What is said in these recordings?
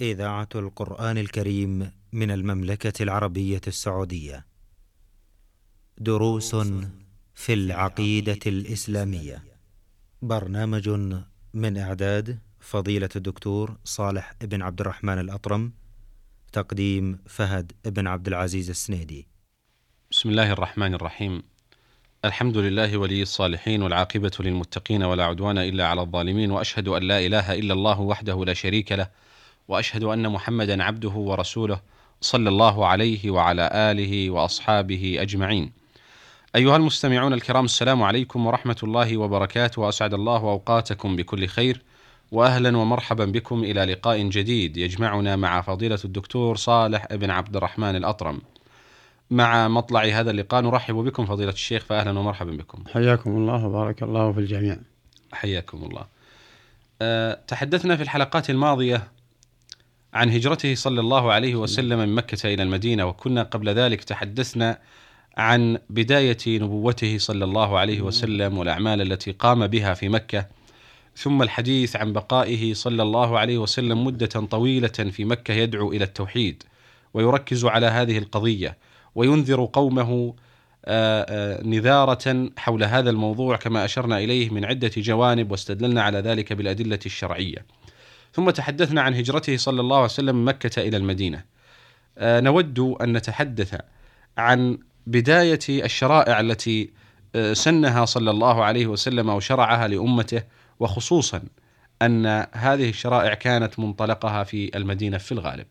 إذاعة القرآن الكريم من المملكة العربية السعودية. دروس في العقيدة الإسلامية. برنامج من إعداد فضيلة الدكتور صالح بن عبد الرحمن الأطرم. تقديم فهد بن عبد العزيز السنيدي. بسم الله الرحمن الرحيم. الحمد لله ولي الصالحين والعاقبة للمتقين ولا عدوان إلا على الظالمين وأشهد أن لا إله إلا الله وحده لا شريك له وأشهد أن محمدا عبده ورسوله صلى الله عليه وعلى آله وأصحابه أجمعين. أيها المستمعون الكرام السلام عليكم ورحمة الله وبركاته وأسعد الله أوقاتكم بكل خير وأهلا ومرحبا بكم إلى لقاء جديد يجمعنا مع فضيلة الدكتور صالح بن عبد الرحمن الأطرم. مع مطلع هذا اللقاء نرحب بكم فضيلة الشيخ فأهلا ومرحبا بكم حياكم الله وبارك الله في الجميع حياكم الله أه تحدثنا في الحلقات الماضية عن هجرته صلى الله عليه وسلم من مكة إلى المدينة وكنا قبل ذلك تحدثنا عن بداية نبوته صلى الله عليه وسلم والأعمال التي قام بها في مكة ثم الحديث عن بقائه صلى الله عليه وسلم مدة طويلة في مكة يدعو إلى التوحيد ويركز على هذه القضية وينذر قومه نذارة حول هذا الموضوع كما أشرنا إليه من عدة جوانب واستدللنا على ذلك بالأدلة الشرعية. ثم تحدثنا عن هجرته صلى الله عليه وسلم من مكة إلى المدينة. نود أن نتحدث عن بداية الشرائع التي سنها صلى الله عليه وسلم وشرعها لأمته وخصوصا أن هذه الشرائع كانت منطلقها في المدينة في الغالب.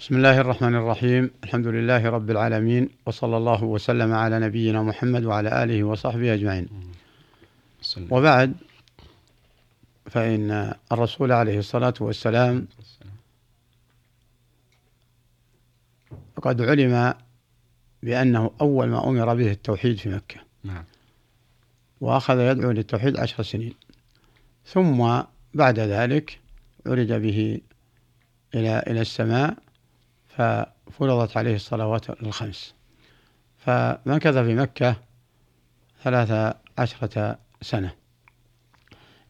بسم الله الرحمن الرحيم. الحمد لله رب العالمين وصلى الله وسلم على نبينا محمد وعلى آله وصحبه أجمعين. وبعد فإن الرسول عليه الصلاة والسلام قد علم بأنه أول ما أمر به التوحيد في مكة. نعم. وأخذ يدعو للتوحيد عشر سنين. ثم بعد ذلك عرج به إلى إلى السماء ففرضت عليه الصلوات الخمس. فمكث في مكة ثلاث عشرة سنة.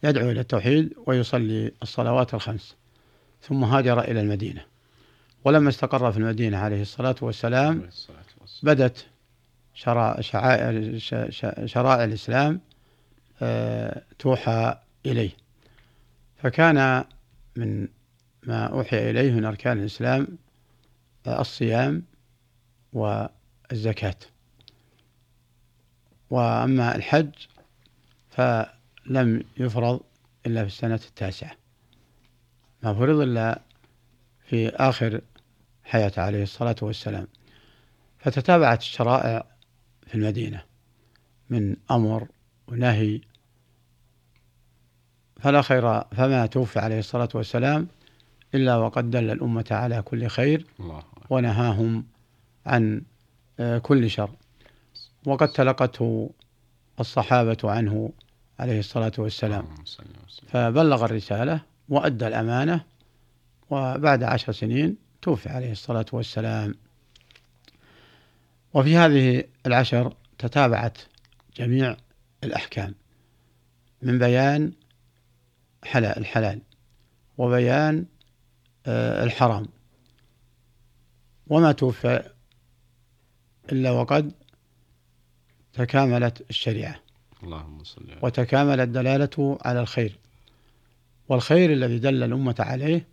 يدعو إلى التوحيد ويصلي الصلوات الخمس ثم هاجر إلى المدينة. ولما استقر في المدينة عليه الصلاة والسلام بدت شرائع, شرائع الإسلام توحى إليه. فكان من ما أوحي إليه من أركان الإسلام الصيام والزكاة. وأما الحج فلم يفرض إلا في السنة التاسعة. ما فرض إلا في آخر حياته عليه الصلاة والسلام. فتتابعت الشرائع في المدينة من أمر ونهي. فلا خير فما توفي عليه الصلاة والسلام إلا وقد دل الأمة على كل خير ونهاهم عن كل شر. وقد تلقته الصحابة عنه عليه الصلاة والسلام. فبلغ الرسالة وأدى الأمانة وبعد عشر سنين توفي عليه الصلاة والسلام. وفي هذه العشر تتابعت جميع الأحكام من بيان حلال الحلال وبيان الحرام. وما توفى إلا وقد تكاملت الشريعة. اللهم صل على وتكاملت دلالته على الخير. والخير الذي دل الأمة عليه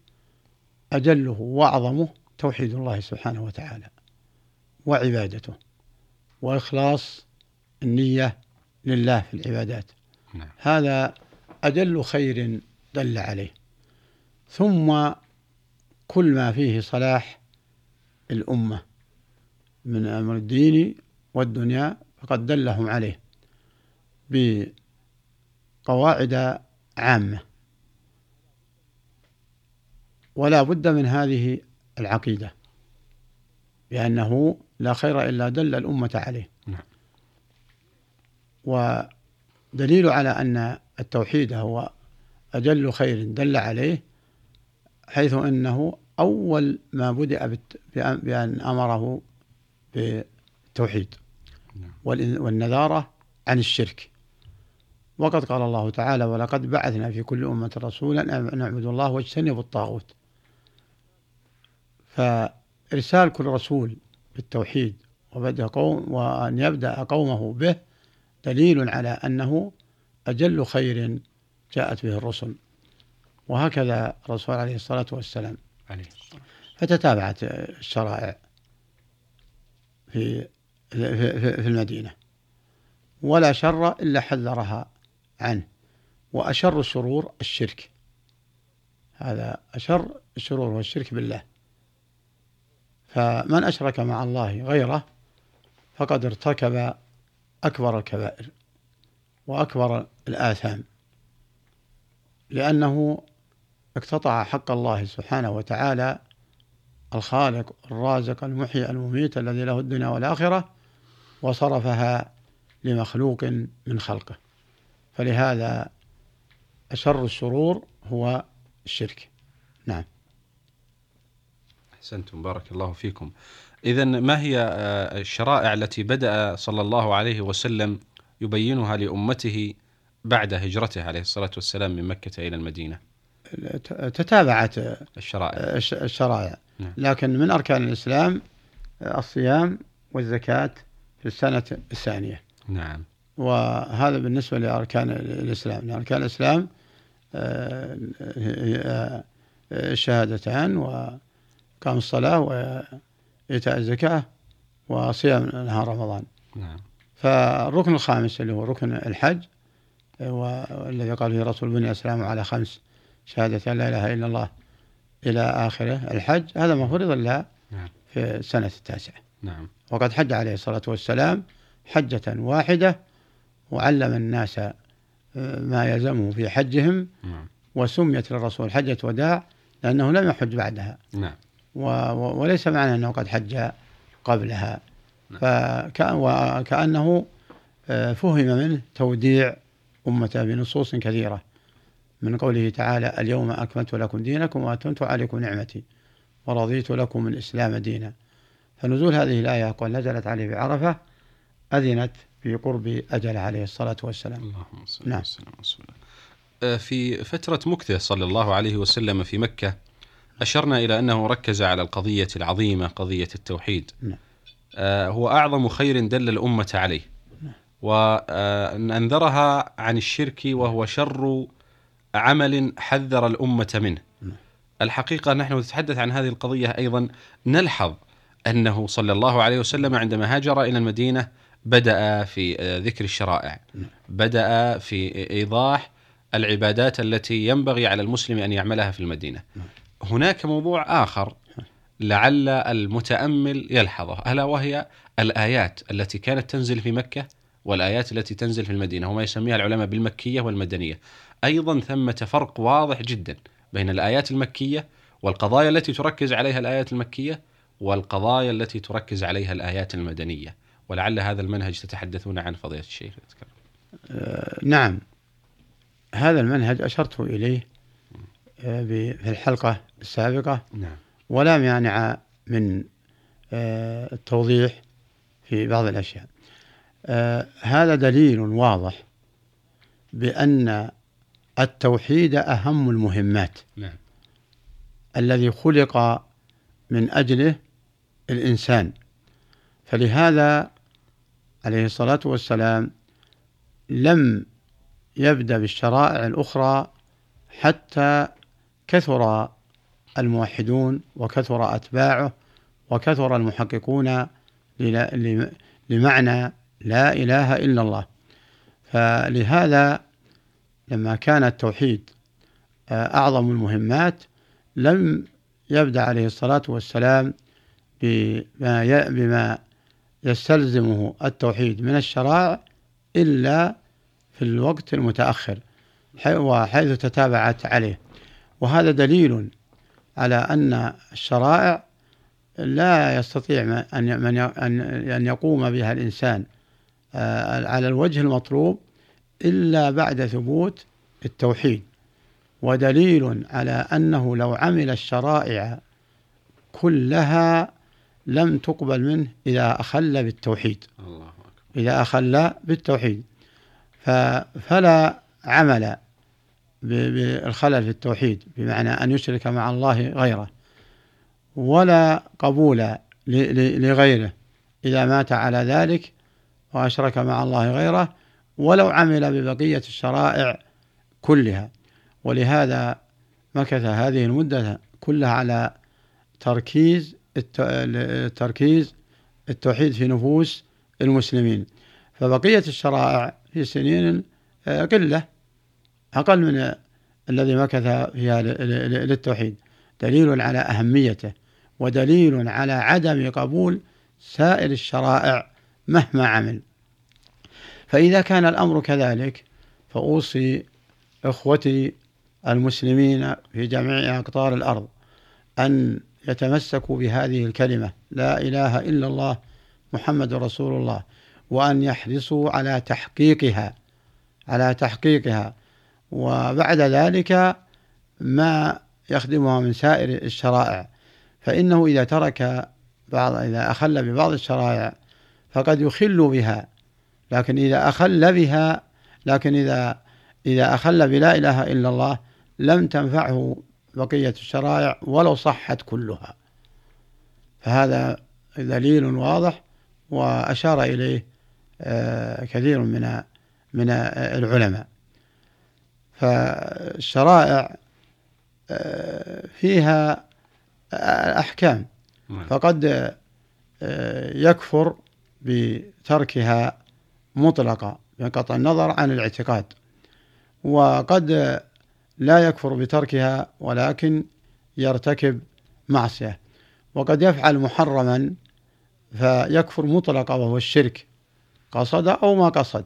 أجله وأعظمه توحيد الله سبحانه وتعالى وعبادته وإخلاص النية لله في العبادات. نعم. هذا أجل خير دل عليه. ثم كل ما فيه صلاح الأمة من أمر الدين والدنيا فقد دلهم عليه. بقواعد عامة ولا بد من هذه العقيدة بأنه لا خير إلا دل الأمة عليه نعم. ودليل على أن التوحيد هو أجل خير دل عليه حيث أنه أول ما بدأ بأن أمره بالتوحيد نعم. والنذارة عن الشرك وقد قال الله تعالى ولقد بعثنا في كل أمة رسولا أن نعبد الله واجتنبوا الطاغوت. فإرسال كل رسول بالتوحيد وبدأ قوم وأن يبدأ قومه به دليل على أنه أجل خير جاءت به الرسل. وهكذا الرسول عليه الصلاة والسلام. عليه فتتابعت الشرائع في في المدينة. ولا شر إلا حذرها عنه. وأشر الشرور الشرك. هذا أشر الشرور والشرك بالله. فمن أشرك مع الله غيره فقد ارتكب أكبر الكبائر وأكبر الآثام. لأنه اقتطع حق الله سبحانه وتعالى الخالق الرازق المحيي المميت الذي له الدنيا والآخرة وصرفها لمخلوق من خلقه. فلهذا أشر الشرور هو الشرك. نعم. أحسنتم بارك الله فيكم. إذا ما هي آه، الشرائع التي بدأ صلى الله عليه وسلم يبينها لأمته بعد هجرته عليه الصلاة والسلام من مكة إلى المدينة؟ تتابعت الشرائع. الشرائع. نعم. لكن من أركان الإسلام الصيام والزكاة في السنة الثانية. نعم. وهذا بالنسبة لأركان الإسلام. أركان الإسلام آه، آه، الشهادتان وقام الصلاة وإيتاء الزكاة وصيام نهار رمضان. نعم. فالركن الخامس اللي هو ركن الحج والذي قال فيه رسول بني الإسلام على خمس شهادة لا إله إلا الله إلى آخره. الحج هذا ما فرض الله نعم. في السنة التاسعة. نعم. وقد حج عليه الصلاة والسلام حجة واحدة وعلم الناس آه، ما يلزمه في حجهم نعم. وسميت للرسول حجة وداع لأنه لم يحج بعدها نعم. وليس معنى أنه قد حج قبلها نعم. وكأنه آه، فهم منه توديع أمته بنصوص كثيرة من قوله تعالى اليوم أكملت لكم دينكم وأتممت عليكم نعمتي ورضيت لكم الإسلام دينا فنزول هذه الآية قال نزلت عليه بعرفة أذنت في قرب أجل عليه الصلاة والسلام اللهم صل نعم. وسلم آه، في فترة مكثة صلى الله عليه وسلم في مكة أشرنا إلى أنه ركز على القضية العظيمة قضية التوحيد نعم. هو أعظم خير دل الأمة عليه نعم. وأنذرها عن الشرك وهو شر عمل حذر الأمة منه نعم. الحقيقة نحن نتحدث عن هذه القضية أيضا نلحظ أنه صلى الله عليه وسلم عندما هاجر إلى المدينة بدأ في ذكر الشرائع. نعم. بدأ في إيضاح العبادات التي ينبغي على المسلم أن يعملها في المدينة. نعم. هناك موضوع آخر لعل المتأمل يلحظه ألا وهي الآيات التي كانت تنزل في مكة والآيات التي تنزل في المدينة وما يسميها العلماء بالمكية والمدنية. أيضا ثمة فرق واضح جدا بين الآيات المكية والقضايا التي تركز عليها الآيات المكية والقضايا التي تركز عليها الآيات المدنية. ولعل هذا المنهج تتحدثون عن فضيلة الشيخ. أه نعم. هذا المنهج أشرت إليه آه، في الحلقة السابقة. نعم. ولا مانع من آه، التوضيح في بعض الأشياء. آه، هذا دليل واضح بأن التوحيد أهم المهمات. نعم. الذي خلق من أجله الإنسان. فلهذا عليه الصلاة والسلام لم يبدأ بالشرائع الأخرى حتى كثر الموحدون وكثر أتباعه وكثر المحققون لمعنى لا إله إلا الله. فلهذا لما كان التوحيد آه، أعظم المهمات لم يبدأ عليه الصلاة والسلام بما بما يستلزمه التوحيد من الشرائع إلا في الوقت المتأخر وحيث تتابعت عليه. وهذا دليل على أن الشرائع لا يستطيع أن أن يقوم بها الإنسان آه، على الوجه المطلوب إلا بعد ثبوت التوحيد. ودليل على أنه لو عمل الشرائع كلها لم تقبل منه إذا أخل بالتوحيد. الله إذا أخل بالتوحيد. فلا عمل بالخلل في التوحيد بمعنى أن يشرك مع الله غيره ولا قبول لغيره. إذا مات على ذلك وأشرك مع الله غيره ولو عمل ببقية الشرائع كلها. ولهذا مكث هذه المدة كلها على تركيز تركيز التوحيد في نفوس المسلمين. فبقية الشرائع في سنين قلة أقل من الذي مكث فيها للتوحيد. دليل على أهميته ودليل على عدم قبول سائر الشرائع مهما عمل. فإذا كان الأمر كذلك فأوصي إخوتي المسلمين في جميع أقطار الأرض أن يتمسكوا بهذه الكلمة لا إله إلا الله محمد رسول الله وأن يحرصوا على تحقيقها على تحقيقها. وبعد ذلك ما يخدمها من سائر الشرائع. فإنه إذا ترك بعض إذا أخل ببعض الشرائع فقد يخل بها. لكن إذا أخل بها لكن إذا إذا أخل بلا إله إلا الله لم تنفعه بقية الشرائع ولو صحت كلها. فهذا دليل واضح وأشار إليه آه، كثير من من العلماء. فالشرائع آه، فيها أحكام. نعم. فقد آه، يكفر بتركها مطلقة بقطع النظر عن الاعتقاد. وقد لا يكفر بتركها ولكن يرتكب معصية. وقد يفعل محرما فيكفر مطلقا وهو الشرك قصد أو ما قصد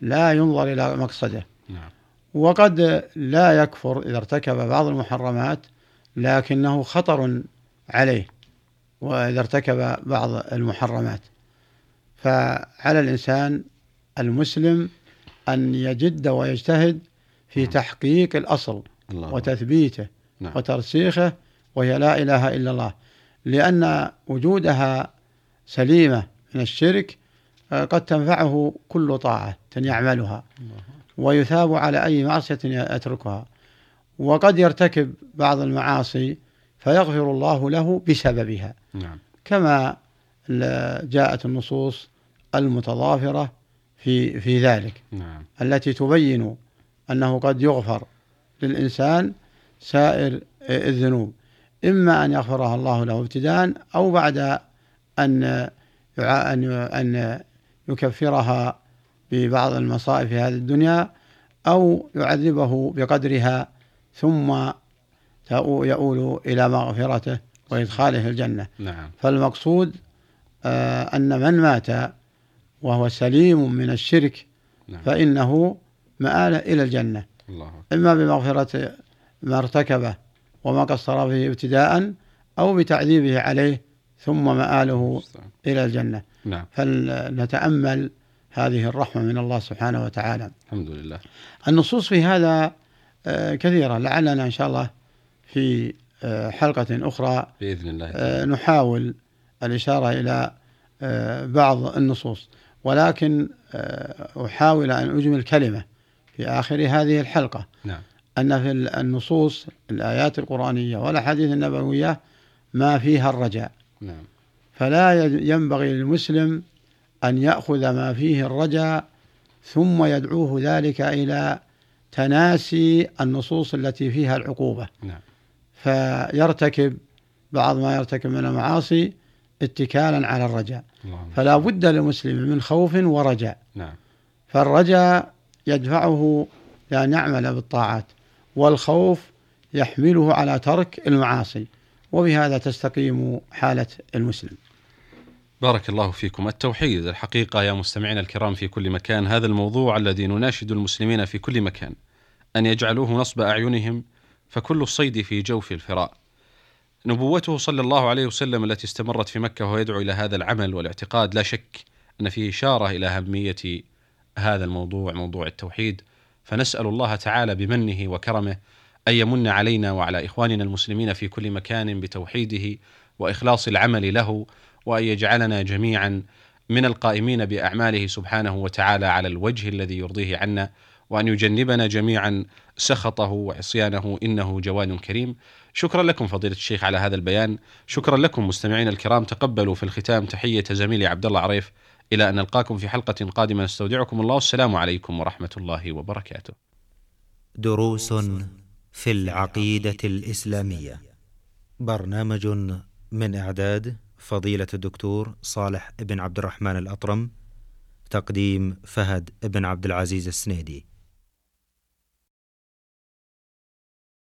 لا ينظر إلى مقصده. نعم. وقد لا يكفر إذا ارتكب بعض المحرمات لكنه خطر عليه وإذا ارتكب بعض المحرمات. فعلى الإنسان المسلم أن يجد ويجتهد في نعم. تحقيق الأصل الله وتثبيته نعم. وترسيخه وهي لا إله إلا الله لأن وجودها سليمة من الشرك آه، قد تنفعه كل طاعة يعملها ويثاب على أي معصية يتركها وقد يرتكب بعض المعاصي فيغفر الله له بسببها نعم. كما جاءت النصوص المتضافرة في في ذلك نعم. التي تبين أنه قد يغفر للإنسان سائر الذنوب إما أن يغفرها الله له ابتداء أو بعد أن أن أن يكفرها ببعض المصائب في هذه الدنيا أو يعذبه بقدرها ثم يؤول إلى مغفرته وإدخاله الجنة نعم. فالمقصود آه أن من مات وهو سليم من الشرك نعم. فإنه مآله إلى الجنة. الله. إما بمغفرة ما ارتكبه وما قصر فيه ابتداء أو بتعذيبه عليه ثم مآله إلى الجنة. نعم. فلنتأمل هذه الرحمة من الله سبحانه وتعالى. الحمد لله. النصوص في هذا آه، كثيرة لعلنا إن شاء الله في آه، حلقة أخرى بإذن الله آه، نحاول الإشارة إلى بعض النصوص. ولكن أحاول أن أجمل كلمة. في آخر هذه الحلقة نعم. أن في النصوص الآيات القرآنية والأحاديث النبوية ما فيها الرجاء نعم. فلا ينبغي للمسلم أن يأخذ ما فيه الرجاء ثم يدعوه ذلك إلى تناسي النصوص التي فيها العقوبة نعم. فيرتكب بعض ما يرتكب من المعاصي اتكالا على الرجاء فلا بد للمسلم من خوف ورجاء نعم. فالرجاء يدفعه لأن يعمل بالطاعات والخوف يحمله على ترك المعاصي. وبهذا تستقيم حالة المسلم. بارك الله فيكم. التوحيد الحقيقة يا مستمعينا الكرام في كل مكان. هذا الموضوع الذي نناشد المسلمين في كل مكان. أن يجعلوه نصب أعينهم فكل الصيد في جوف الفراء. نبوته صلى الله عليه وسلم التي استمرت في مكة وهو يدعو إلى هذا العمل والاعتقاد لا شك أن فيه إشارة إلى أهمية هذا الموضوع موضوع التوحيد. فنسأل الله تعالى بمنه وكرمه أن يمن علينا وعلى إخواننا المسلمين في كل مكان بتوحيده وإخلاص العمل له وأن يجعلنا جميعا من القائمين بأعماله سبحانه وتعالى على الوجه الذي يرضيه عنا وأن يجنبنا جميعا سخطه وعصيانه إنه جواد كريم. شكرا لكم فضيلة الشيخ على هذا البيان. شكرا لكم مستمعينا الكرام. تقبلوا في الختام تحية زميلي عبد الله عريف. إلى أن نلقاكم في حلقة قادمة. نستودعكم الله. والسلام عليكم ورحمة الله وبركاته. دروس في العقيدة الإسلامية. برنامج من إعداد فضيلة الدكتور صالح بن عبد الرحمن الأطرم تقديم فهد بن عبد العزيز السنيدي.